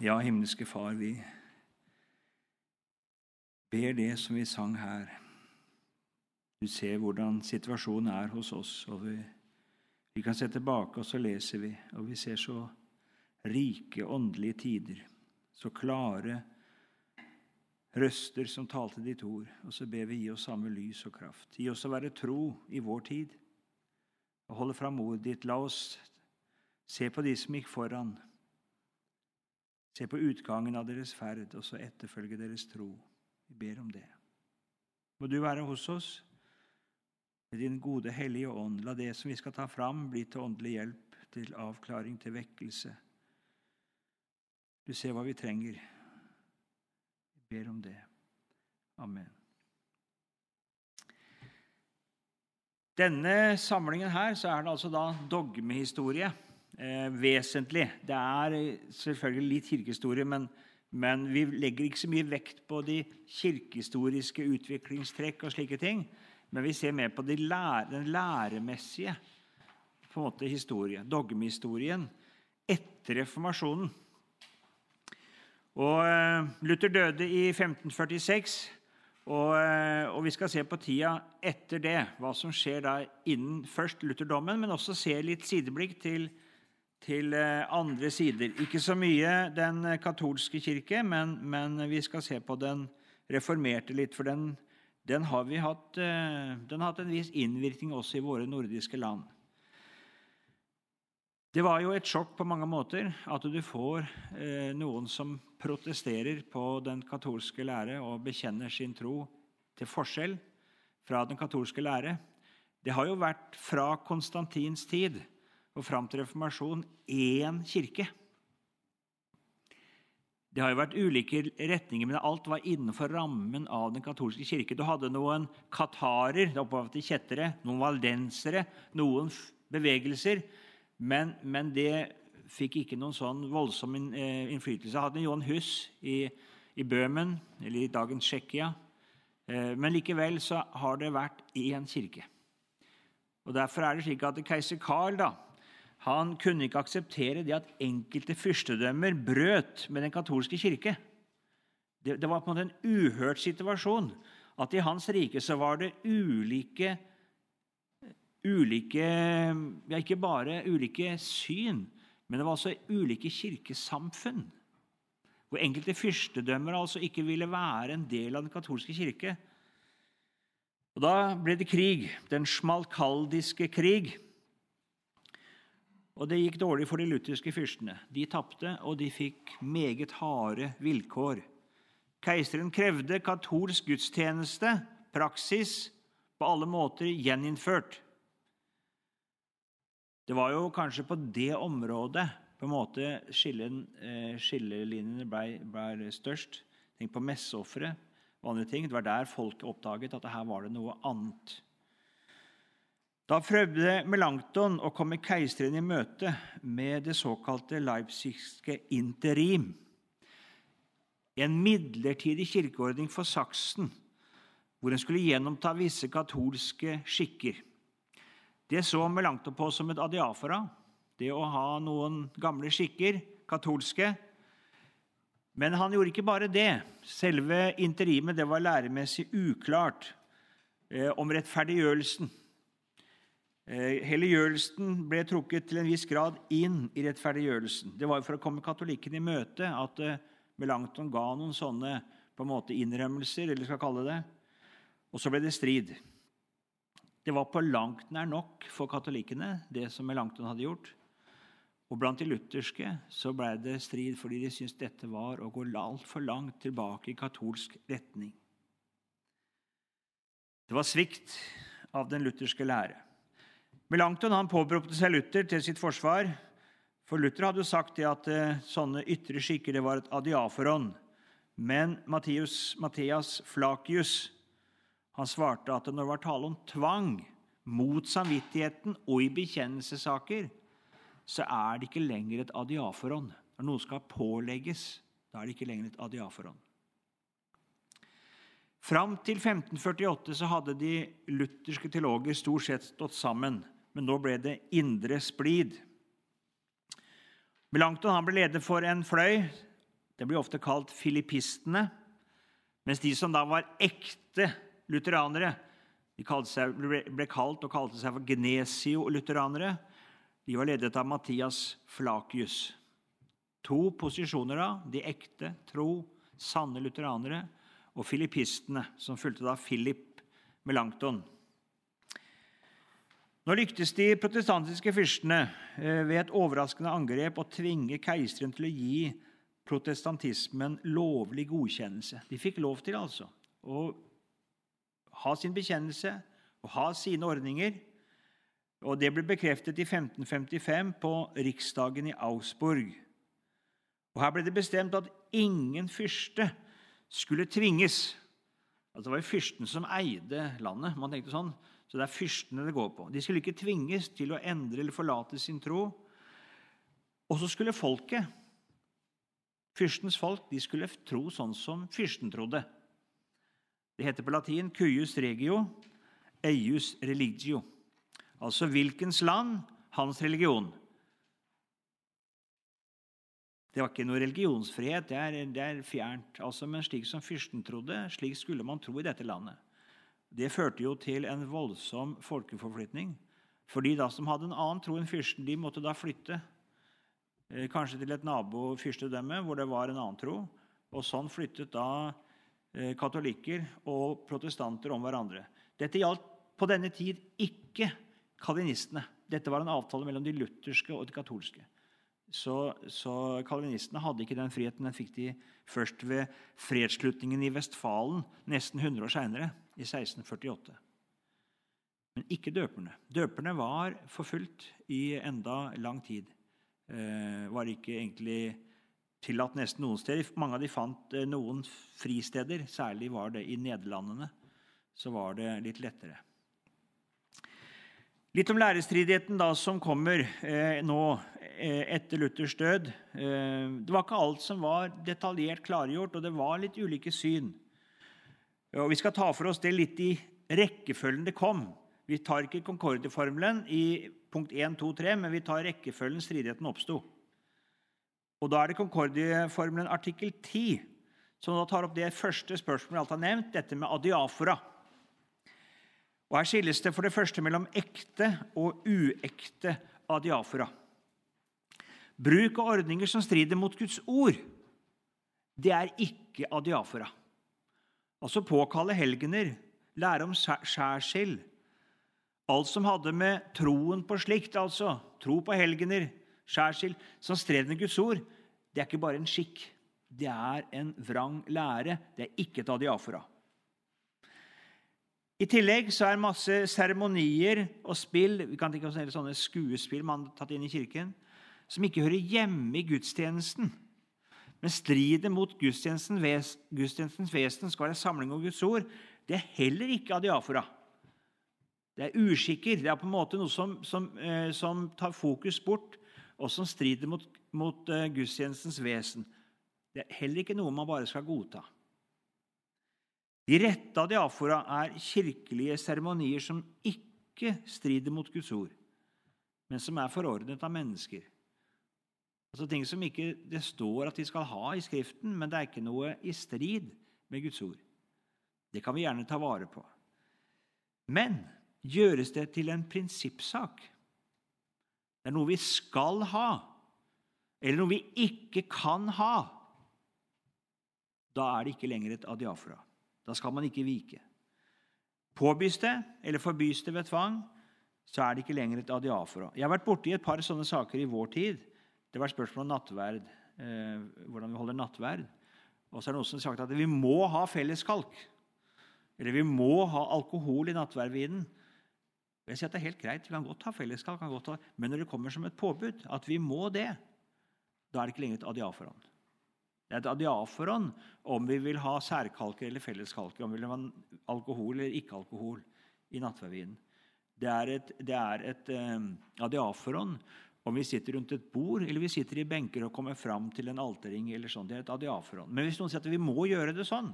Ja, himmelske Far, vi ber det som vi sang her. Du ser hvordan situasjonen er hos oss. og Vi, vi kan se tilbake, og så leser vi, og vi ser så rike åndelige tider. Så klare røster som talte ditt ord. Og så ber vi gi oss samme lys og kraft. Gi oss å være tro i vår tid. Og holde fram ordet ditt. La oss se på de som gikk foran. Se på utgangen av deres ferd, og så etterfølge deres tro. Vi ber om det. Må du være hos oss med din gode, hellige ånd. La det som vi skal ta fram, bli til åndelig hjelp, til avklaring, til vekkelse. Du ser hva vi trenger. Vi ber om det. Amen. Denne samlingen her så er det altså da dogmehistorie. Eh, vesentlig. Det er selvfølgelig litt kirkehistorie, men, men, vi legger ikke så mye vekt på de kirkehistoriske utviklingstrekk og slike ting. Men vi ser mer på de lære, den læremessige på en måte historie, dogmehistorien, etter reformasjonen. Og eh, Luther døde i 1546, og, eh, og, vi skal se på tida etter det, hva som skjer da innen først lutherdommen, men også se litt sideblikk til, til eh, andre sider. Ikke så mye den katolske kirke, men, men, vi skal se på den reformerte litt. For den, den, har hatt, den har hatt en viss innvirkning også i våre nordiske land. Det var jo et sjokk på mange måter at du får eh, noen som protesterer på den katolske lære og bekjenner sin tro til forskjell fra den katolske lære. Det har jo vært fra Konstantins tid og fram til reformasjonen én kirke. Det har jo vært ulike retninger, men alt var innenfor rammen av den katolske kirke. Du hadde noen katarer, til kjettere, noen valdensere, noen bevegelser men, men, det fikk ikke noen sånn voldsom eh, innflytelse. Jeg hadde Johan Hus i, i Bøhmen, eller i dagens Tsjekkia. Eh, men likevel så har det vært én kirke. Og Derfor er det slik at keiser Karl da, han kunne ikke akseptere det at enkelte fyrstedømmer brøt med den katolske kirke. Det, det var på en måte en uhørt situasjon at i hans rike så var det ulike ulike ja, Ikke bare ulike syn, men det var også ulike kirkesamfunn. Hvor enkelte fyrstedømmer altså ikke ville være en del av den katolske kirke. Og Da ble det krig, den smalkaldiske krig. Og Det gikk dårlig for de lutherske fyrstene. De tapte, og de fikk meget harde vilkår. Keiseren krevde katolsk gudstjeneste, praksis, på alle måter gjeninnført. Det var jo kanskje på det området på en måte eh, skillelinjene ble, ble, størst. Tenk på messeofre andre ting. Det var der folk oppdaget at her var det noe annet. Da prøvde Melanchthon å komme keiseren i møte med det såkalte leipzigske interim. En midlertidig kirkeordning for Saksen, hvor en skulle gjennomta visse katolske skikker. Det så Melanchthon på som et adiafora, det å ha noen gamle skikker, katolske. Men han gjorde ikke bare det. Selve interimet det var læremessig uklart eh, om rettferdiggjørelsen. Eh, Helliggjørelsen ble trukket til en viss grad inn i rettferdiggjørelsen. Det var for å komme katolikken i møte at Melankton Melanchthon ga noen sånne på en måte innrømmelser, eller skal kalle det. Og så ble det strid. Det var på langt nær nok for katolikkene, det som Melanchthon hadde gjort. Og blant de lutherske så ble det strid fordi de syntes dette var å gå altfor langt tilbake i katolsk retning. Det var svikt av den lutherske lære. Melanchthon han påberopte seg Luther til sitt forsvar. For Luther hadde jo sagt det at uh, sånne ytre skikker det var et adiaforon. Men Matthias Flakius han svarte at når det var tale om tvang mot samvittigheten og i bekjennelsessaker, så er det ikke lenger et adiaforon. Når noe skal pålegges, da er det ikke lenger et adiaforon. Fram til 1548 så hadde de lutherske teologer stort sett stått sammen, men nå ble det indre splid. Melanchthon ble leder for en fløy Det blir ofte kalt filippistene. Mens de som da var ekte lutheranere, de seg, ble kalt og kalte seg for gnesio-lutheranere. De var ledet av Mathias Flakius. To posisjoner, da. De ekte, tro, sanne lutheranere. Og filippistene, som fulgte da Philip Melanchthon. Nå lyktes de protestantiske fyrstene eh, ved et overraskende angrep å tvinge keiseren til å gi protestantismen lovlig godkjennelse. De fikk lov til altså å ha sin bekjennelse og ha sine ordninger. Og Det ble bekreftet i 1555 på riksdagen i Augsburg. Og Her ble det bestemt at ingen fyrste skulle tvinges. Altså, det var jo fyrsten som eide landet. man tenkte sånn. Så det er fyrstene det går på. De skulle ikke tvinges til å endre eller forlate sin tro. Og så skulle folket, fyrstens folk, de skulle tro sånn som fyrsten trodde. Det heter på latin 'cuius regio, eius religio'. Altså hvilkens land, hans religion. Det var ikke noe religionsfrihet, det er, det er fjernt. Altså, men slik som fyrsten trodde, slik skulle man tro i dette landet. Det førte jo til en voldsom folkeforflytning. For de da som hadde en annen tro enn fyrsten, de måtte da flytte. Eh, kanskje til et nabofyrstedømme hvor det var en annen tro. Og sånn flyttet da Eh, katolikker og protestanter om hverandre. Dette gjaldt på denne tid ikke kalvinistene. Dette var en avtale mellom de lutherske og de katolske. Så, så kalvinistene hadde ikke den friheten. Den fikk de først ved fredsslutningen i Vestfalen nesten 100 år seinere, i 1648. Men ikke døperne. Døperne var forfulgt i enda lang tid. Eh, var ikke egentlig tillatt nesten noen steder. Mange av de fant eh, noen fristeder, særlig var det i Nederlandene. Så var det litt lettere. Litt om lærestridigheten da som kommer eh, nå etter Luthers død. Eh, det var ikke alt som var detaljert klargjort, og det var litt ulike syn. Og Vi skal ta for oss det litt i rekkefølgen det kom. Vi tar ikke Concorde-formelen i punkt 1, 2, 3, men vi tar rekkefølgen stridigheten oppsto. Og Da er det Concordie-formelen artikkel 10 som da tar opp det første spørsmålet alt har nevnt, dette med adiafora. Og Her skilles det for det første mellom ekte og uekte adiafora. Bruk av ordninger som strider mot Guds ord, det er ikke adiafora. Altså påkalle helgener, lære om skjærsild. Alt som hadde med troen på slikt, altså tro på helgener, skjærsild, som stred med Guds ord, det er ikke bare en skikk. Det er en vrang lære. Det er ikke et adiafora. I tillegg så er masse seremonier og spill vi kan tenke oss sånne skuespill man har tatt inn i kirken, som ikke hører hjemme i gudstjenesten, men strider mot gudstjenestens, vesen skal være samling om Guds ord. Det er heller ikke adiafora. Det er uskikker. Det er på en måte noe som, som, eh, som tar fokus bort og som strider mot, mot uh, gudstjenestens vesen. Det er heller ikke noe man bare skal godta. De rette adiafora er kirkelige seremonier som ikke strider mot Guds ord, men som er forordnet av mennesker. Altså Ting som ikke det står at de skal ha i Skriften, men det er ikke noe i strid med Guds ord. Det kan vi gjerne ta vare på. Men gjøres det til en prinsippsak, det er noe vi skal ha, eller noe vi ikke kan ha. Da er det ikke lenger et adiafra. Da skal man ikke vike. Påbys det eller forbys det ved tvang, så er det ikke lenger et adiafra. Jeg har vært borti et par sånne saker i vår tid. Det var et spørsmål om nattverd, eh, hvordan vi holder nattverd. Og så er det noen som har sagt at vi må ha felleskalk. Eller vi må ha alkohol i nattverdvinen. Jeg sier at det er helt greit, Vi kan godt ha fellesskap, kan godt ha, men når det kommer som et påbud at vi må det, da er det ikke lenger et adiaforhånd. Det er et adiaforhånd om vi vil ha særkalker eller felleskalker, om vi vil ha alkohol eller ikke alkohol i nattverdvinen. Det er et, et um, adiaforon om vi sitter rundt et bord eller vi sitter i benker og kommer fram til en alterring. eller sånn. Det er et adiaforhånd. Men hvis noen sier at vi må gjøre det sånn,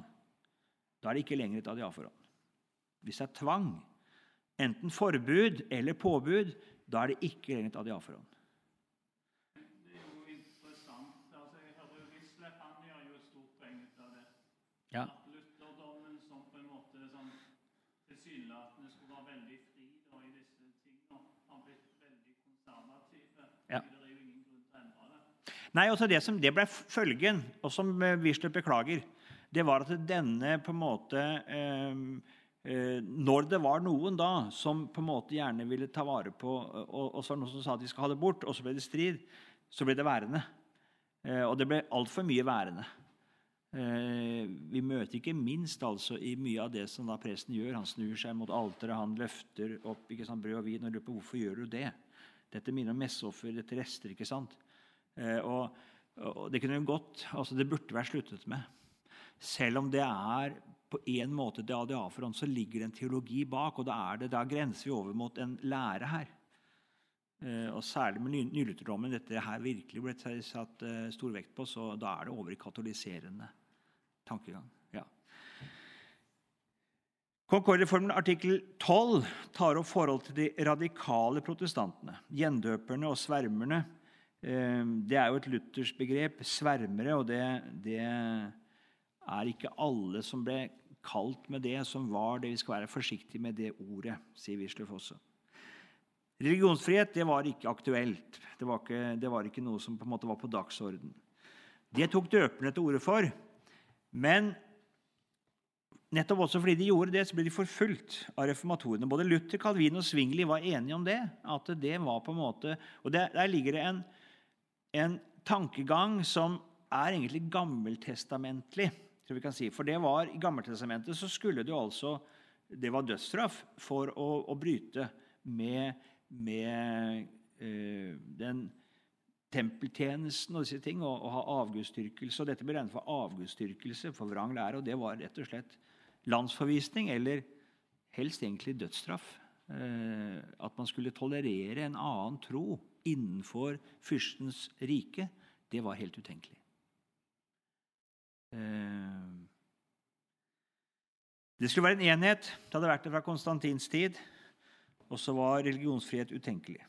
da er det ikke lenger et adiaforhånd. Hvis det er tvang, enten forbud eller påbud, da er det ikke lenger et adiaforhånd. Det er jo interessant. Altså, jeg hører jo Gisle han gjør Ja. Lutherdommen som på en måte sånn, tilsynelatende skulle være veldig fri da, i disse tingene, har blitt veldig konservative. Ja. Det er jo ingen grunn til å endre det. Nei, og det som det ble følgen, og som eh, Wisløff beklager, det var at denne på en måte eh, eh, Når det var noen da som på en måte gjerne ville ta vare på Og, og så var det noen som sa at de skal ha det bort, og så ble det strid, så ble det værende. Eh, og det ble altfor mye værende. Vi møter ikke minst altså i mye av det som da presten gjør. Han snur seg mot alteret, han løfter opp ikke sant, brød og vin og lurer på hvorfor gjør du det. Dette minner om messeoffer, dette rester, ikke sant? Eh, og, og det kunne godt, altså det burde vært sluttet med. Selv om det er på en måte det ADA-forhold, så ligger det en teologi bak, og da, er det, da grenser vi over mot en lære her. Eh, og Særlig med ny- dette her virkelig ble satt eh, stor vekt på, så da er det over i katoliserende tankegang. Ja. Concordieformen artikkel 12 tar opp forhold til de radikale protestantene. Gjendøperne og svermerne. Eh, Det er jo et luthersk begrep. Svermere, og det, det er ikke alle som ble kalt med det, som var det. Vi skal være forsiktige med det ordet, sier Wisløff også. Religionsfrihet det var ikke aktuelt. Det var ikke, det var ikke noe som på en måte var på dagsorden. Det tok døperne til orde for. Men nettopp også fordi de gjorde det, så ble de forfulgt av reformatorene. Både Luther, Calvin og Zwingli var enige om det. at det var på en måte, og Der, der ligger det en, en tankegang som er egentlig gammeltestamentlig. tror vi kan si. For det var, I Gammeltestamentet så skulle det jo altså det var dødsstraff for å, å bryte med, med eh, den tempeltjenesten og disse ting, og, og ha avgudsdyrkelse. Og dette ble regnet for avgudsdyrkelse, for vrang lære, og det var rett og slett landsforvisning, eller helst egentlig dødsstraff. Eh, at man skulle tolerere en annen tro innenfor fyrstens rike, det var helt utenkelig. Eh, Det skulle være en enhet. Det hadde vært det fra Konstantins tid. Og så var religionsfrihet utenkelig.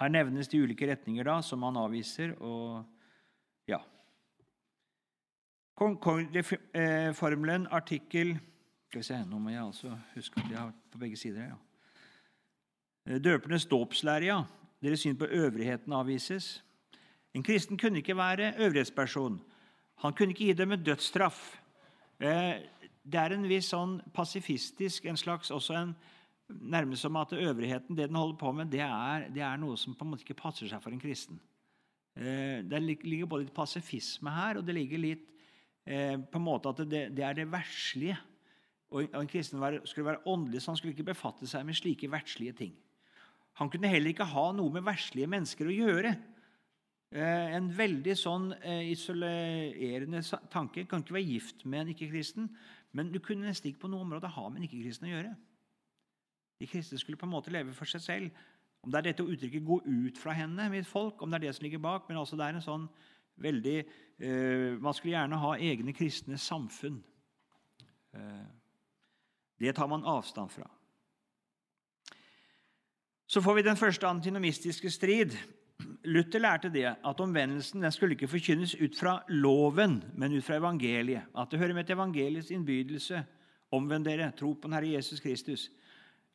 Her nevnes de ulike retninger da, som han avviser. og ja. Concordie-formelen, artikkel Skal vi se, Nå må jeg altså huske at jeg har på begge sider. ja. Døpernes dåpslære, ja. Deres syn på øvrigheten avvises. En kristen kunne ikke være øvrighetsperson. Han kunne ikke idømme dødsstraff. Eh, Det er en viss sånn pasifistisk, en slags også en nærmest som at øvrigheten, det den holder på med, det er, det er noe som på en måte ikke passer seg for en kristen. Eh, Det ligger både litt pasifisme her, og det ligger litt eh, på en måte at det, det er det verslige. Og en kristen skulle være åndelig, så han skulle ikke befatte seg med slike verdslige ting. Han kunne heller ikke ha noe med verslige mennesker å gjøre. Eh, En veldig sånn eh, isolerende tanke. Kan ikke være gift med en ikke-kristen, men du kunne nesten ikke på noe område ha med en ikke-kristen å gjøre. De kristne skulle på en måte leve for seg selv. Om det er dette uttrykket 'gå ut fra henne', mitt folk, om det er det som ligger bak, men altså det er en sånn veldig uh, Man skulle gjerne ha egne kristne samfunn. Uh, det tar man avstand fra. Så får vi den første antinomistiske strid. Luther lærte det at omvendelsen den skulle ikke forkynnes ut fra loven, men ut fra evangeliet. At det hører med til evangeliets innbydelse. Omvend dere, tro på den Herre Jesus Kristus.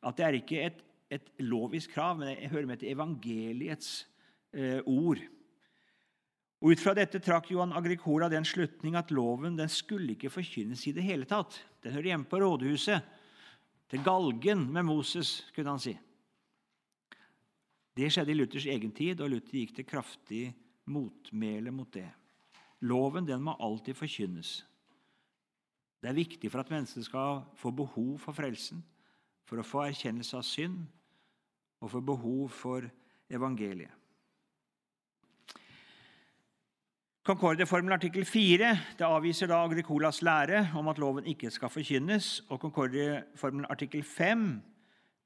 At det er ikke et, et lovisk krav, men det hører med til evangeliets eh, ord. Og Ut fra dette trakk Johan Agricola den slutning at loven den skulle ikke forkynnes i det hele tatt. Den hører hjemme på rådhuset, til galgen med Moses, kunne han si. Det skjedde i Luthers egen tid, og Luther gikk til kraftig motmæle mot det. Loven den må alltid forkynnes. Det er viktig for at mennesket skal få behov for frelsen, for å få erkjennelse av synd og for behov for evangeliet. Concordieformelen artikkel 4 det avviser da Agricolas lære om at loven ikke skal forkynnes. og Concordieformelen artikkel 5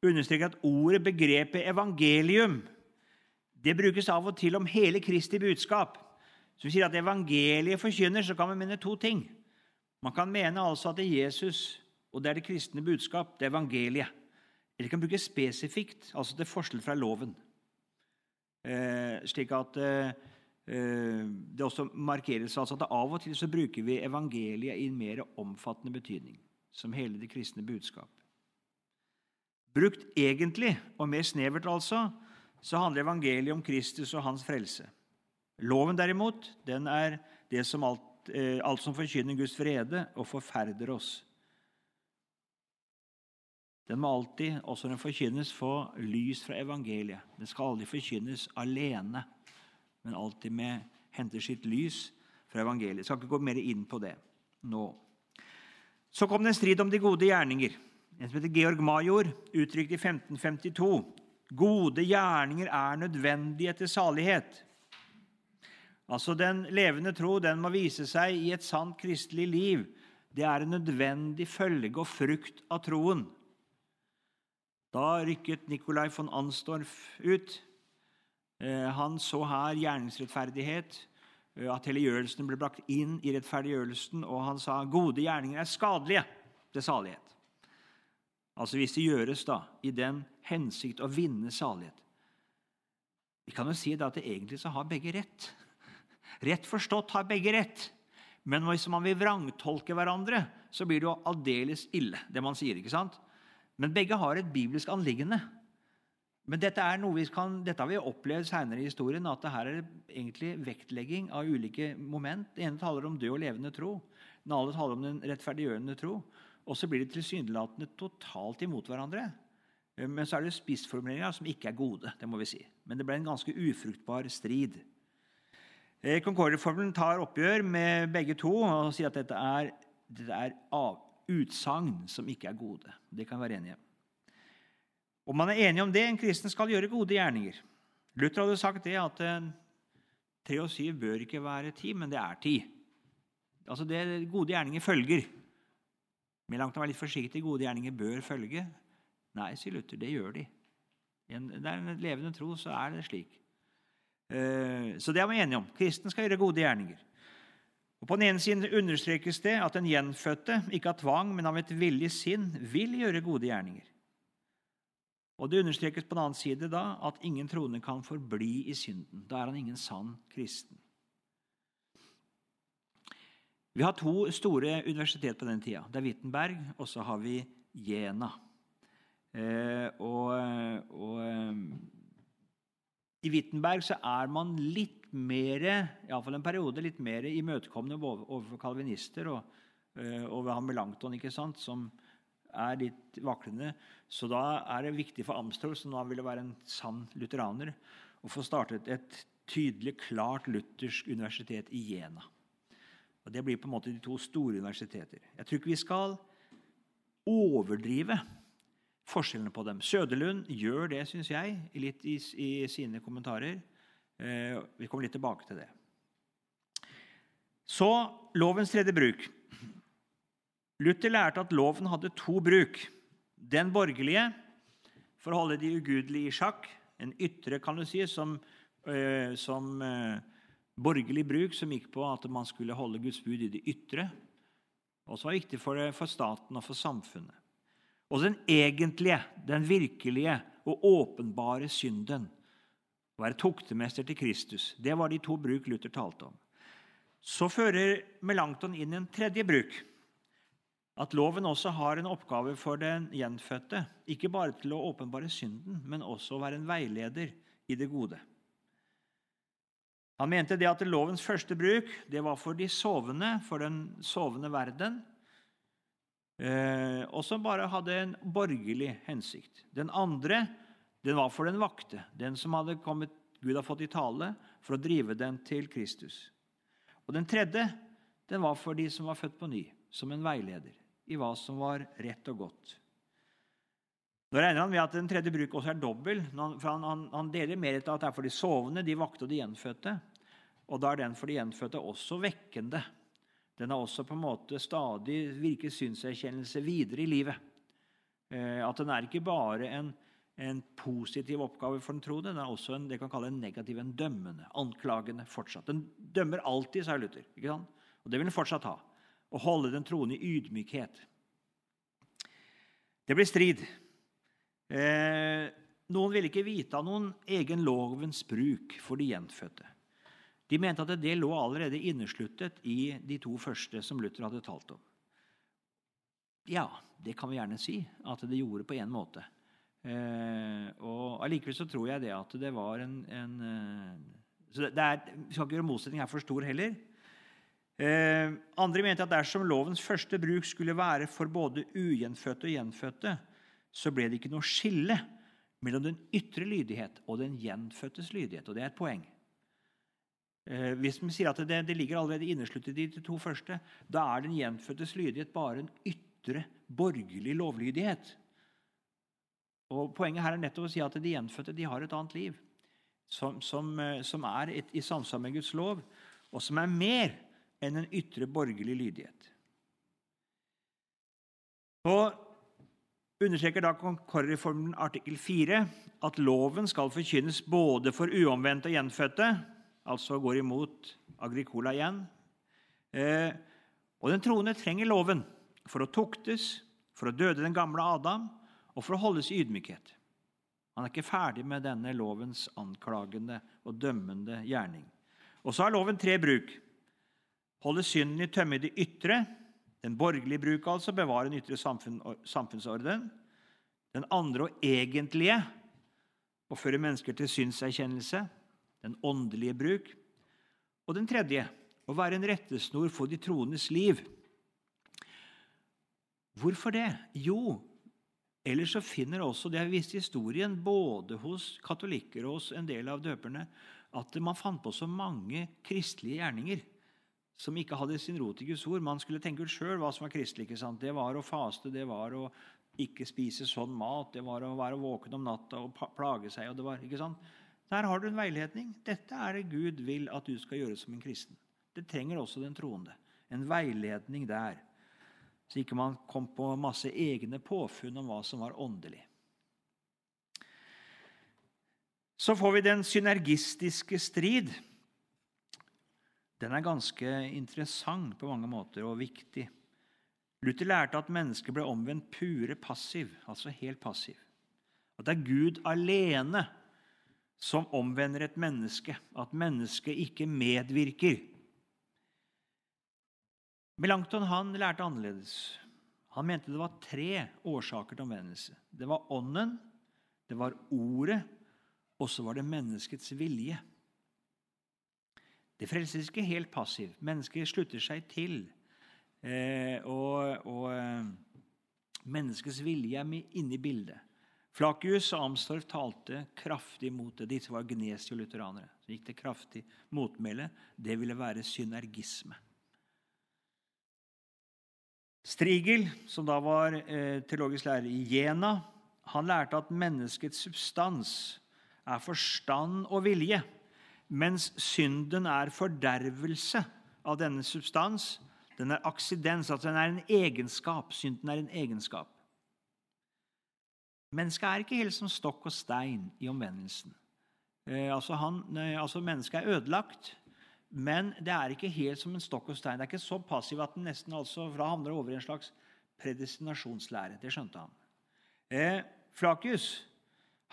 understreker at ordet, begrepet evangelium, det brukes av og til om hele Kristi budskap. Så vi sier at evangeliet forkynner, så kan vi mene to ting. Man kan mene altså at det er Jesus, og det er det kristne budskap, det er evangeliet. Eller kan brukes spesifikt, altså til forskjell fra loven. Eh, slik at eh, eh, det også markeres altså at av og til så bruker vi evangeliet i en mer omfattende betydning, som hele det kristne budskap. Brukt egentlig, og mer snevert altså, så handler evangeliet om Kristus og hans frelse. Loven derimot, den er det som alt, eh, alt som forkynner Guds vrede og forferder oss. Den må alltid, også når den forkynnes, få lys fra evangeliet. Den skal aldri forkynnes alene, men alltid med henter sitt lys fra evangeliet. Jeg skal ikke gå mer inn på det nå. Så kom det en strid om de gode gjerninger. En som heter Georg Major uttrykte i 1552 gode gjerninger er nødvendige til salighet. Altså Den levende tro den må vise seg i et sant kristelig liv. Det er en nødvendig følge og frukt av troen. Da rykket Nikolai von Anstorff ut. Eh, han så her gjerningsrettferdighet, eh, at helliggjørelsen ble brakt inn i rettferdiggjørelsen, og han sa gode gjerninger er skadelige til salighet. Altså hvis det gjøres da i den hensikt å vinne salighet. Vi kan jo si da at det egentlig så har begge rett. Rett forstått har begge rett. Men hvis man vil vrangtolke hverandre, så blir det jo aldeles ille, det man sier. ikke sant? Men begge har et bibelsk anliggende. Men dette, er noe vi kan, dette har vi opplevd senere i historien, at det her er egentlig vektlegging av ulike moment. Den ene taler om død og levende tro. Den andre taler om den rettferdiggjørende tro. Og så blir de tilsynelatende totalt imot hverandre. Men så er det spissformuleringer som ikke er gode. det må vi si. Men det ble en ganske ufruktbar strid. Eh, Concordia-formelen tar oppgjør med begge to og sier at dette er, er utsagn som ikke er gode. Det kan vi være enige. om. Og man er enig om det. En kristen skal gjøre gode gjerninger. Luther hadde sagt det at eh, tre og syv bør ikke være ti, men det er ti. Altså det Gode gjerninger følger. Med langt å være litt forsiktig. Gode gjerninger bør følge. Nei, sier Luther, det gjør de. Det er en levende tro, så er det slik. Eh, så det er vi enige om. Kristen skal gjøre gode gjerninger. Og På den ene siden understrekes det at den gjenfødte, ikke av tvang, men av et villig sinn, vil gjøre gode gjerninger. Og Det understrekes på den annen side da at ingen troende kan forbli i synden. Da er han ingen sann kristen. Vi har to store universitet på den tida. Det er Wittenberg, og så har vi Jena. Eh, og, og i Wittenberg så er man litt mer iallfall en periode, litt mer imøtekommende overfor kalvinister og, eh, han Melanchthon, ikke sant, som er litt vaklende. Så da er det viktig for Amstrol, som nå ville være en sann lutheraner, å få startet et tydelig, klart luthersk universitet i Jena. Og Det blir på en måte de to store universiteter. Jeg tror ikke vi skal overdrive forskjellene på dem. Søderlund gjør det, syns jeg, litt i, i sine kommentarer. Eh, vi kommer litt tilbake til det. Så lovens tredje bruk. Luther lærte at loven hadde to bruk. Den borgerlige for å holde de ugudelige i sjakk. En ytre, kan du si, som, eh, som eh, borgerlig bruk, som gikk på at man skulle holde Guds bud i det ytre. Også var viktig for, for staten og for samfunnet. Og den egentlige, den virkelige og åpenbare synden. Å være toktemester til Kristus. Det var de to bruk Luther talte om. Så fører Melanchthon inn en tredje bruk. At loven også har en oppgave for den gjenfødte. Ikke bare til å åpenbare synden, men også å være en veileder i det gode. Han mente det at lovens første bruk det var for de sovende, for den sovende verden eh, og som bare hadde en borgerlig hensikt. Den andre den var for den vakte, den som hadde kommet, Gud har fått i tale for å drive den til Kristus. Og den tredje den var for de som var født på ny, som en veileder i hva som var rett og godt. Nå regner han med at den tredje bruk også er dobbel. for han, han, han, deler mer etter at det er for de sovende, de vakte og de gjenfødte. Og da er den for de gjenfødte også vekkende. Den har også på en måte stadig virket synserkjennelse videre i livet. Eh, at den er ikke bare en, en positiv oppgave for den troende, den er også en, det kan kalle en negativ, en dømmende, anklagende fortsatt. Den dømmer alltid, sa Luther. ikke sant? Og det vil den fortsatt ha. Å holde den troende i ydmykhet. Det blir strid. Eh, noen vil ikke vite av noen egen lovens bruk for de gjenfødte. De mente at det lå allerede innesluttet i de to første som Luther hadde talt om. Ja, det kan vi gjerne si at det gjorde på en måte. Eh, og Allikevel så tror jeg det at det var en, en eh, så det er, Vi skal ikke gjøre motsetningen her for stor heller. Eh, andre mente at dersom lovens første bruk skulle være for både ugjenfødte og gjenfødte, så ble det ikke noe skille mellom den ytre lydighet og den gjenfødtes lydighet. Og det er et poeng. Eh, hvis vi sier at det, det ligger allerede innesluttet i de to første, da er den gjenfødtes lydighet bare en ytre, borgerlig lovlydighet. Og Poenget her er nettopp å si at de gjenfødte de har et annet liv, som, som, eh, som er et, i samsvar med Guds lov, og som er mer enn en ytre borgerlig lydighet. Og understreker da Konkorreformen artikkel 4 at loven skal forkynnes både for uomvendte og gjenfødte, altså går imot Agricola igjen. Eh, og den troende trenger loven for å tuktes, for å døde den gamle Adam og for å holdes i ydmykhet. Han er ikke ferdig med denne lovens anklagende og dømmende gjerning. Og så har loven tre bruk holde synden i tømme i det ytre. Den borgerlige bruk, altså, bevare den ytre samfunn, samfunnsorden. Den andre og egentlige å føre mennesker til synserkjennelse. Den åndelige bruk. Og den tredje å være en rettesnor for de troendes liv. Hvorfor det? Jo, ellers så finner også, det har vist historien, både hos katolikker og hos en del av døperne, at man fant på så mange kristelige gjerninger som ikke hadde sin rot i Guds ord. Man skulle tenke ut sjøl hva som var kristelig. ikke sant? Det var å faste, det var å ikke spise sånn mat, det var å være våken om natta og plage seg. og det var, ikke sant? Der har du en veiledning. Dette er det Gud vil at du skal gjøre som en kristen. Det trenger også den troende. En veiledning der. Så ikke man kom på masse egne påfunn om hva som var åndelig. Så får vi den synergistiske strid den er ganske interessant på mange måter og viktig. Luther lærte at mennesket ble omvendt pure passiv, altså helt passiv. At det er Gud alene som omvender et menneske, at mennesket ikke medvirker. Melanchthon han lærte annerledes. Han mente det var tre årsaker til omvendelse. Det var ånden, det var ordet, og så var det menneskets vilje. Det frelses ikke helt passivt. Mennesker slutter seg til. Eh, og, og eh, menneskets vilje er inne i bildet. Flakius og Amstorf talte kraftig mot det. Disse var gnesi og lutheranere. Så gikk det kraftig motmæle. Det ville være synergisme. Strigel, som da var eh, teologisk lærer i Jena, han lærte at menneskets substans er forstand og vilje mens synden er fordervelse av denne substans. Den er aksidens, altså den er en egenskap. Synden er en egenskap. Mennesket er ikke helt som stokk og stein i omvendelsen. Eh, altså, han, altså Mennesket er ødelagt, men det er ikke helt som en stokk og stein. Det er ikke så passiv at den nesten altså, fra havner over i en slags predestinasjonslære. Det skjønte han. Eh, Flakius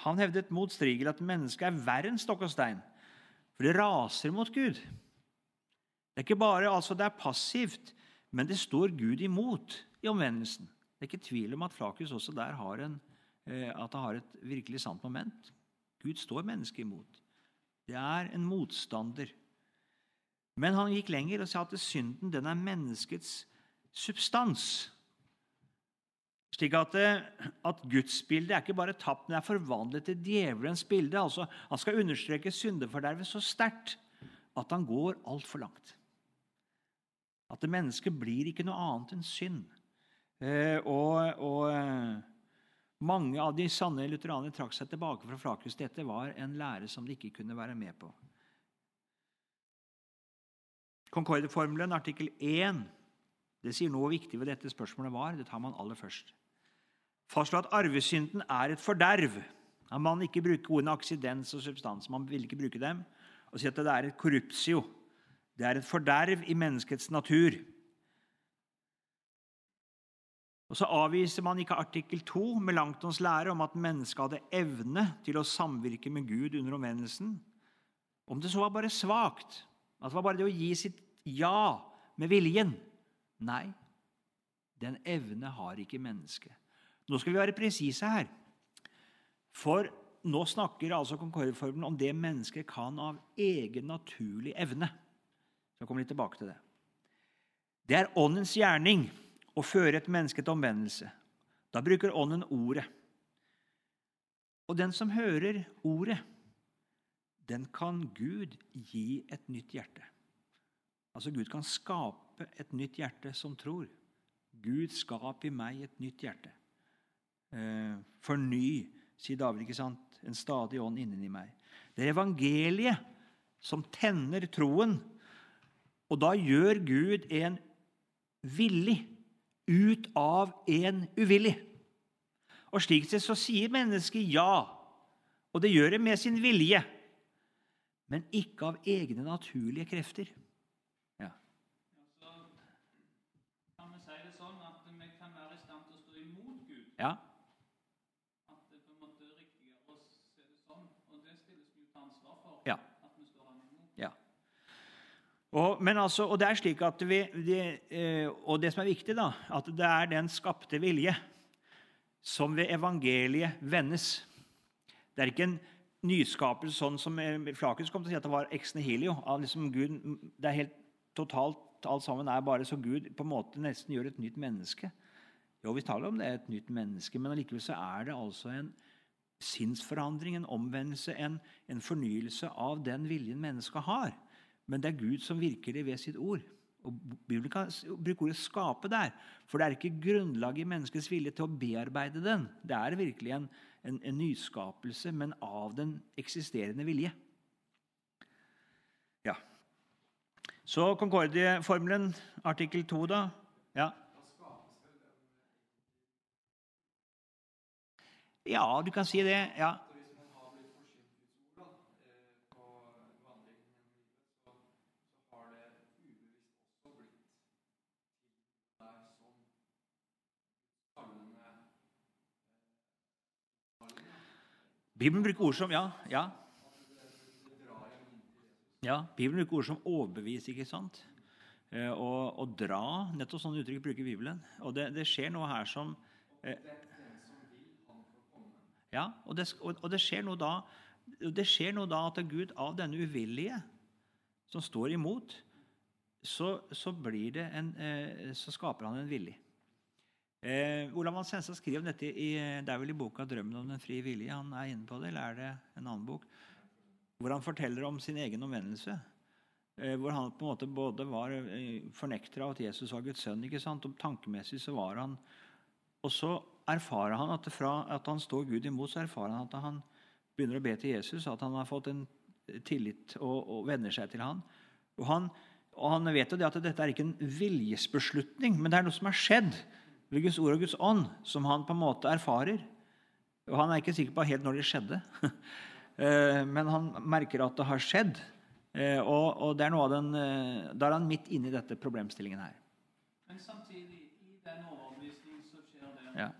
han hevdet mot Strigel at mennesket er verre enn stokk og stein. For det raser mot Gud. Det er ikke bare altså det er passivt, men det står Gud imot i omvendelsen. Det er ikke tvil om at Flakus også der har, en, eh, at det har et virkelig sant moment. Gud står mennesket imot. Det er en motstander. Men han gikk lenger og sa at synden den er menneskets substans. Slik at, eh, at gudsbildet er ikke bare tapt, men er forvandlet til djevelens bilde. Altså, han skal understreke syndefordervet så sterkt at han går altfor langt. At det mennesket blir ikke noe annet enn synd. Eh, og, og eh, mange av de sanne lutheranere trakk seg tilbake fra Flakhus. Dette var en lære som de ikke kunne være med på. Concorde-formelen, artikkel 1, det sier noe viktig ved dette spørsmålet var. Det tar man aller først fastslå at arvesynden er et forderv. Man man ikke bruker ordene aksidens og substans. Man vil ikke bruke dem. Og si at det er et korruptio. Det er et forderv i menneskets natur. Og Så avviser man ikke artikkel 2 med Langtons lære om at mennesket hadde evne til å samvirke med Gud under omvendelsen. Om det så var bare svakt, At det var bare det å gi sitt ja med viljen. Nei, den evne har ikke mennesket. Nå skal vi være presise her. For nå snakker altså Concorde-formelen om det mennesket kan av egen naturlig evne. Så kommer litt tilbake til det. Det er åndens gjerning å føre et menneske til omvendelse. Da bruker ånden ordet. Og den som hører ordet, den kan Gud gi et nytt hjerte. Altså Gud kan skape et nytt hjerte som tror. Gud, skap i meg et nytt hjerte. Eh, forny, sier David, ikke sant? en stadig ånd inni meg. Det er evangeliet som tenner troen. Og da gjør Gud en villig ut av en uvillig. Og slik sett så sier mennesket ja, og det gjør det med sin vilje, men ikke av egne naturlige krefter. Ja. Så kan vi si det sånn at vi kan være i stand til å stå imot Gud. ja. At det på en måte er riktigere å se det sånn. Og det stilles vi jo til ansvar for. Ja. At vi står han imot. Ja. Og, altså, og det er slik at vi, det, eh, og det som er viktig, da, at det er den skapte vilje som ved evangeliet vendes. Det er ikke en nyskapelse sånn som eh, Flakus kom til å si at det var ex nihilio. Liksom Gud, det er helt totalt alt sammen er bare så Gud på en måte nesten gjør et nytt menneske. Jo, vi taler om det er et nytt menneske, men allikevel så er det altså en sinnsforandring, en omvendelse, en, en fornyelse av den viljen mennesket har. Men det er Gud som virker det ved sitt ord. Og Bibelen kan bruke ordet 'skape' der, for det er ikke grunnlag i menneskets vilje til å bearbeide den. Det er virkelig en, en, en nyskapelse, men av den eksisterende vilje. Ja. Så Concordie-formelen, artikkel 2, da. Ja. ja, du kan si det. Ja. Hvis man har blitt forsynt Guds ord da, eh, på vandringen gjennom livet, så, så har det ubevisst også blitt til der som samlende Bibelen bruker ord som ja, ja. Ja, Bibelen bruker ord som overbevis, ikke sant? Eh, og, og dra. Nettopp sånne uttrykk bruker Bibelen. Og det, det skjer noe her som eh, Ja, og det, og, det skjer noe da det skjer noe da at Gud av denne uvillige som står imot, så, så, blir det en, eh, så skaper han en villig. Eh, Olav Van Sensa skriver dette i, det er vel i boka 'Drømmen om den frie vilje'. Han er inne på det, eller er det en annen bok? Hvor han forteller om sin egen omvendelse. Eh, hvor han på en måte både var eh, fornekter av at Jesus var Guds sønn, ikke sant? og tankemessig så var han Og så erfarer han at fra at han står Gud imot, så erfarer han at han begynner å be til Jesus, at han har fått en tillit og, og venner seg til han. Og han, og han vet jo det at dette er ikke en viljesbeslutning, men det er noe som har skjedd ved Guds ord og Guds ånd, som han på en måte erfarer. Og Han er ikke sikker på helt når det skjedde, Eh, men han merker at det har skjedd. Eh, Og, det er noe av den, eh, Da er han midt inne i dette problemstillingen her. Men samtidig, i den overbevisningen som skjer der, Ja,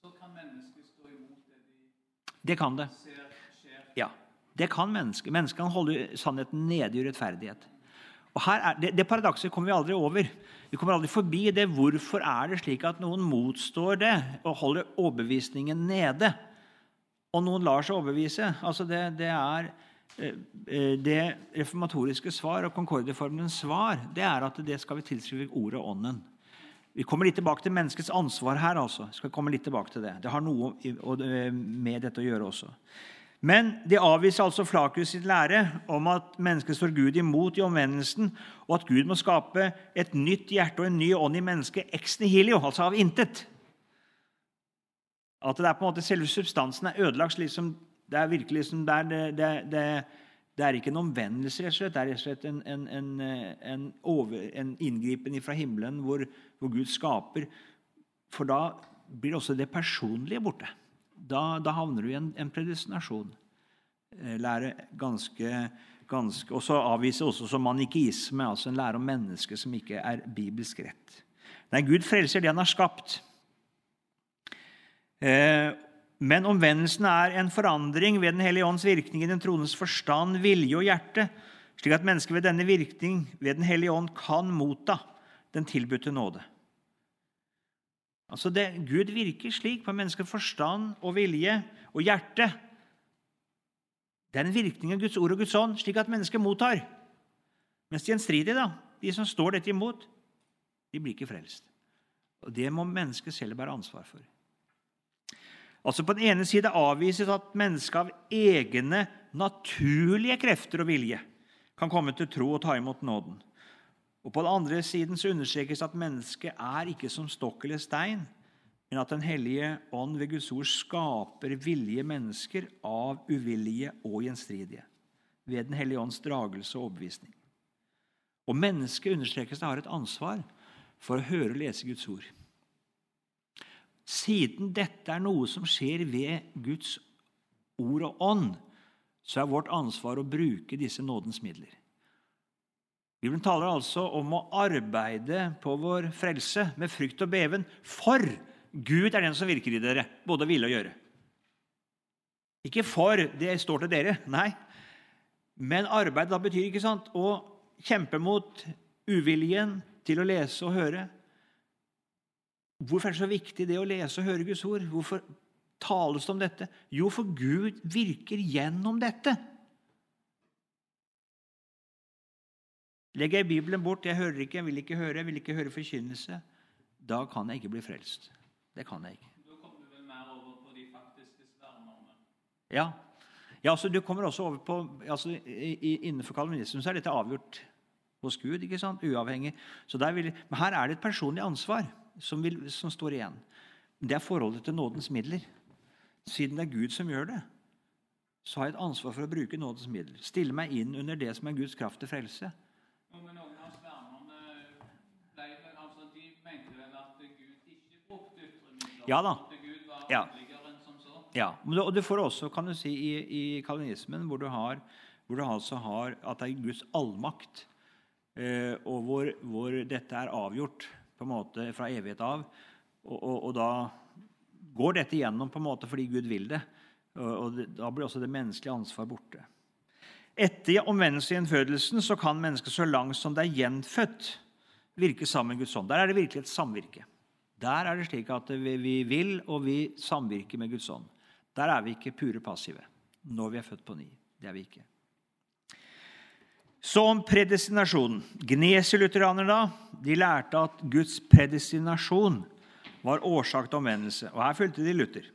så kan mennesket stå imot det de Det kan det. ser skjer. Ja, Det kan mennesket. Mennesket kan holde sannheten nede i urettferdighet. Og er, det, det paradokset kommer vi aldri over. Vi kommer aldri forbi det. Hvorfor er det slik at noen motstår det og holder overbevisningen nede? Og noen lar seg overbevise. Altså det, det er eh, eh, Det reformatoriske svar og Concordieformelens svar det er at det skal vi tilskrive ordet og ånden. Vi kommer litt tilbake til menneskets ansvar her. altså. Skal komme litt tilbake til Det Det har noe eh, med dette å gjøre også. Men de avviser altså Flakus sitt lære om at mennesket står Gud imot i omvendelsen, og at Gud må skape et nytt hjerte og en ny ånd i mennesket ex nihilio, altså av intet. At det er på en måte selve substansen er ødelagt. Liksom, det er virkelig liksom, det, er, det, det, det, det er ikke en omvendelse, rett og slett. Det er rett og slett en, en, en, over, en inngripen fra himmelen hvor, hvor Gud skaper. For da blir også det personlige borte. Da, da havner du i en, en. Eh, Lære ganske, ganske Og så avviser også som manikeisme, altså en lære om mennesket som ikke er bibelsk rett. Nei, Gud frelser det han har skapt. Eh, Men omvendelsen er en forandring ved Den hellige ånds virkning i den troendes forstand, vilje og hjerte, slik at mennesket ved denne virkning ved Den hellige ånd kan motta den tilbudte nåde. Altså det, Gud virker slik på menneskets forstand og vilje og hjerte. Det er en virkning av Guds ord og Guds ånd, slik at mennesket mottar. Mens gjenstridige, da, de som står dette imot, de blir ikke frelst. Og Det må mennesket selv bære ansvar for. Altså På den ene side avvises at mennesket av egne naturlige krefter og vilje kan komme til tro og ta imot nåden. Og På den andre siden så understrekes at mennesket er ikke som stokk eller stein, men at Den hellige ånd ved Guds ord skaper villige mennesker av uvillige og gjenstridige ved Den hellige ånds dragelse og overbevisning. Og mennesket understrekes det har et ansvar for å høre og lese Guds ord. Siden dette er noe som skjer ved Guds ord og ånd, så er vårt ansvar å bruke disse nådens midler. Bibelen taler altså om å arbeide på vår frelse med frykt og beven, for Gud er den som virker i dere, både å ville og gjøre. Ikke for det står til dere, nei. Men arbeid da betyr ikke sant, å kjempe mot uviljen til å lese og høre. Hvorfor er det så viktig det å lese og høre Guds ord? Hvorfor tales det om dette? Jo, for Gud virker gjennom dette. Legger jeg Bibelen bort, jeg hører ikke, jeg vil ikke høre, jeg vil ikke høre forkynnelse, da kan jeg ikke bli frelst. Det kan jeg ikke. Da kommer du vel mer over på de faktiske svermerne. Ja, ja altså Du kommer også over på altså, i, Innenfor kalvinismen så er dette avgjort hos Gud, ikke sant? uavhengig. Så der vil, men her er det et personlig ansvar som, vil, som står igjen. Det er forholdet til nådens midler. Siden det er Gud som gjør det, så har jeg et ansvar for å bruke nådens midler. Stille meg inn under det som er Guds kraft til frelse. Jo, men noen av svermerne ble vel altså, De mente vel at Gud ikke brukte ytre midler. Ja da. Ja. Ja, og du får også kan du si, i, i kalvinismen, hvor du, har, hvor du altså har at det er Guds allmakt, eh, og hvor, hvor dette er avgjort på en måte fra evighet av. Og, og, og da går dette gjennom på en måte fordi Gud vil det. Og, og det, Da blir også det menneskelige ansvar borte. Etter omvendelse i innfødelsen så kan mennesket så langt som det er gjenfødt, virke sammen med Guds ånd. Der er det virkelig et samvirke. Der er det slik at vi, vi vil, og vi samvirker med Guds ånd. Der er vi ikke pure passive når vi er født på ny. Det er vi ikke. Så om predestinasjonen. Gnesilutheranerne da, de lærte at Guds predestinasjon var årsak til omvendelse. Og her fulgte de Luther.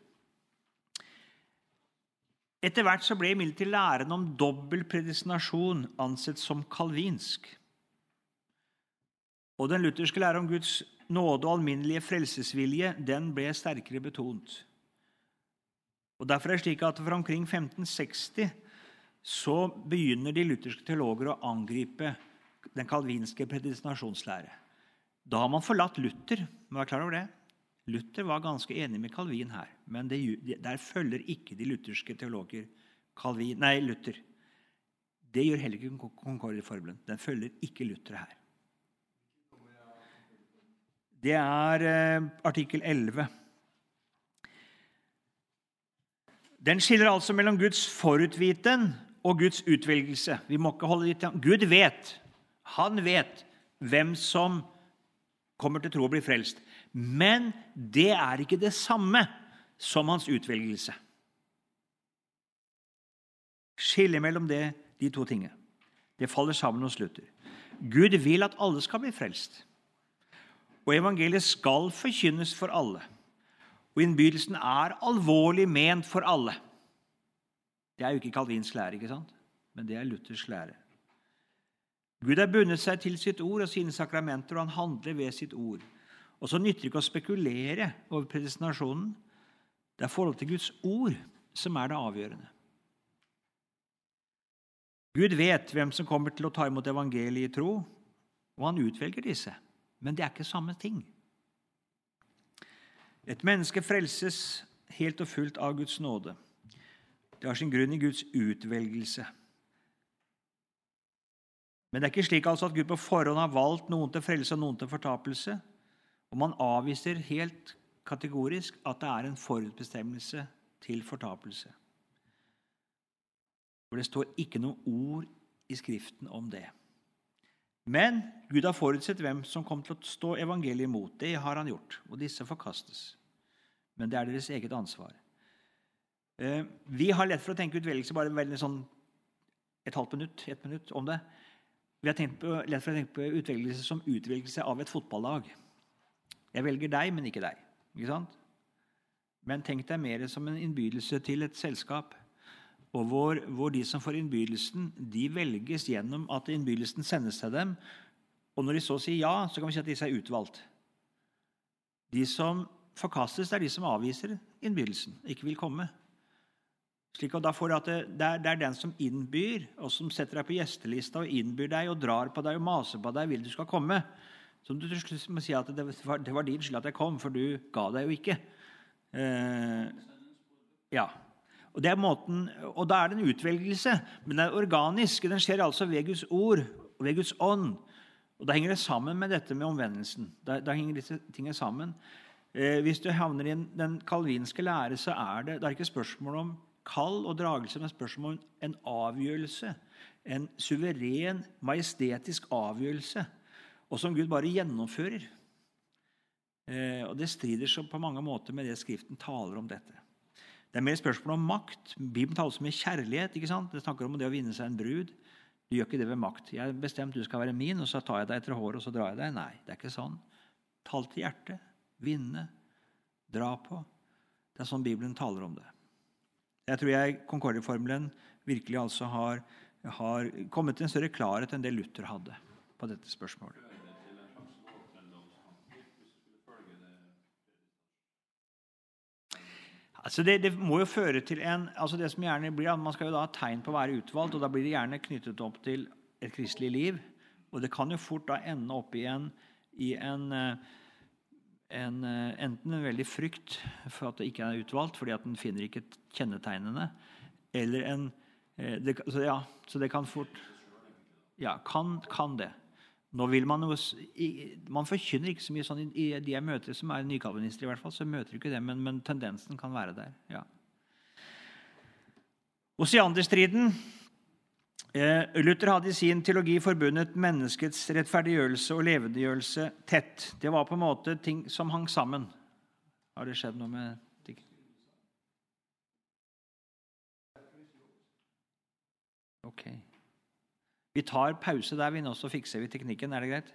Etter hvert så ble imidlertid læren om dobbel predestinasjon ansett som kalvinsk. Og den lutherske lære om Guds nåde og alminnelige frelsesvilje den ble sterkere betont. Og Derfor er det slik at fra omkring 1560 så begynner de lutherske teologer å angripe den kalvinske predestinasjonslære. Da har man forlatt Luther. må være klar over det. Luther var ganske enig med Calvin her, men det, der følger ikke de lutherske teologer Calvin, nei, Luther. Det gjør heller ikke Concordia-forbundet. Den følger ikke Luther her. Det er eh, artikkel 11. Den skiller altså mellom Guds forutviten og Guds utvelgelse. Vi må ikke holde dit Gud vet. Han vet hvem som kommer til tro og blir frelst. Men det er ikke det samme som hans utvelgelse. Skille mellom det, de to tingene. Det faller sammen hos Luther. Gud vil at alle skal bli frelst. Og evangeliet skal forkynnes for alle. Og innbydelsen er alvorlig ment for alle. Det er jo ikke Calvins lære, ikke sant? men det er Luthers lære. Gud har bundet seg til sitt ord og sine sakramenter, og han handler ved sitt ord. Og så nytter det ikke å spekulere over predestinasjonen. Det er forholdet til Guds ord som er det avgjørende. Gud vet hvem som kommer til å ta imot evangeliet i tro, og han utvelger disse. Men det er ikke samme ting. Et menneske frelses helt og fullt av Guds nåde. Det har sin grunn i Guds utvelgelse. Men det er ikke slik altså at Gud på forhånd har valgt noen til frelse og noen til fortapelse. Og man avviser helt kategorisk at det er en forutbestemmelse til fortapelse. For det står ikke noe ord i Skriften om det. Men Gud har forutsett hvem som kom til å stå evangeliet imot. Det har han gjort, og disse forkastes. Men det er deres eget ansvar. Eh, Vi har lett for å tenke utvelgelse bare veldig sånn et halvt minutt, ett minutt om det. Vi har på, lett for å tenke på utvelgelse som utvelgelse av et fotballag. Jeg velger deg, men ikke deg. Ikke sant? Men tenk deg mer som en innbydelse til et selskap. Og hvor, hvor de som får innbydelsen, de velges gjennom at innbydelsen sendes til dem. Og når de så sier ja, så kan vi si at disse er utvalgt. De som forkastes, det er de som avviser innbydelsen, ikke vil komme. Slik at da får at det, det, er, det er den som innbyr, og som setter deg på gjestelista og innbyr deg og drar på deg og maser på deg vil du skal komme. Som du til slutt må si at det var, det var din skyld at jeg kom, for du ga deg jo ikke. Eh, ja. Og, måten, og da er det en utvelgelse, men den er organisk. Den skjer altså ved Guds ord og ved Guds ånd. Og Da henger det sammen med dette med omvendelsen. Da, da henger disse tingene sammen. Eh, hvis du havner i den kalvinske lære, så er det, det er ikke spørsmål om kall og dragelse, men spørsmål om en avgjørelse. En suveren, majestetisk avgjørelse. Og som Gud bare gjennomfører. Eh, og Det strider så på mange måter med det Skriften taler om dette. Det er mer spørsmål om makt. Bibelen taler også med kjærlighet. ikke sant? Det snakker om det å vinne seg en brud. Du gjør ikke det ved makt. Jeg har bestemt du skal være min, og så tar jeg deg etter håret og så drar jeg deg. Nei, det er ikke sånn. Tall til hjertet. Vinne. Dra på. Det er sånn Bibelen taler om det. Jeg tror jeg Concordia-formelen virkelig altså har, har kommet til en større klarhet enn det Luther hadde på dette spørsmålet. Altså det, det, må jo føre til en, altså det som gjerne blir, Man skal jo da ha tegn på å være utvalgt, og da blir det gjerne knyttet opp til et kristelig liv. Og det kan jo fort da ende opp i en, i en, en enten en veldig frykt for at det ikke er utvalgt, fordi at en finner ikke kjennetegnene, eller en det, så, ja, så det kan fort Ja, kan, kan det. Nå vil Man jo, man forkynner ikke så mye sånn i, de jeg møter som er nykalvinister, i hvert fall, så møter ikke det, men, men tendensen kan være der. ja. Osianderstriden eh, Luther hadde i sin teologi forbundet menneskets rettferdiggjørelse og levendegjørelse tett. Det var på en måte ting som hang sammen. Har det skjedd noe med ting? Ok. Vi tar pause der, vi nå, så fikser vi teknikken. Er det greit?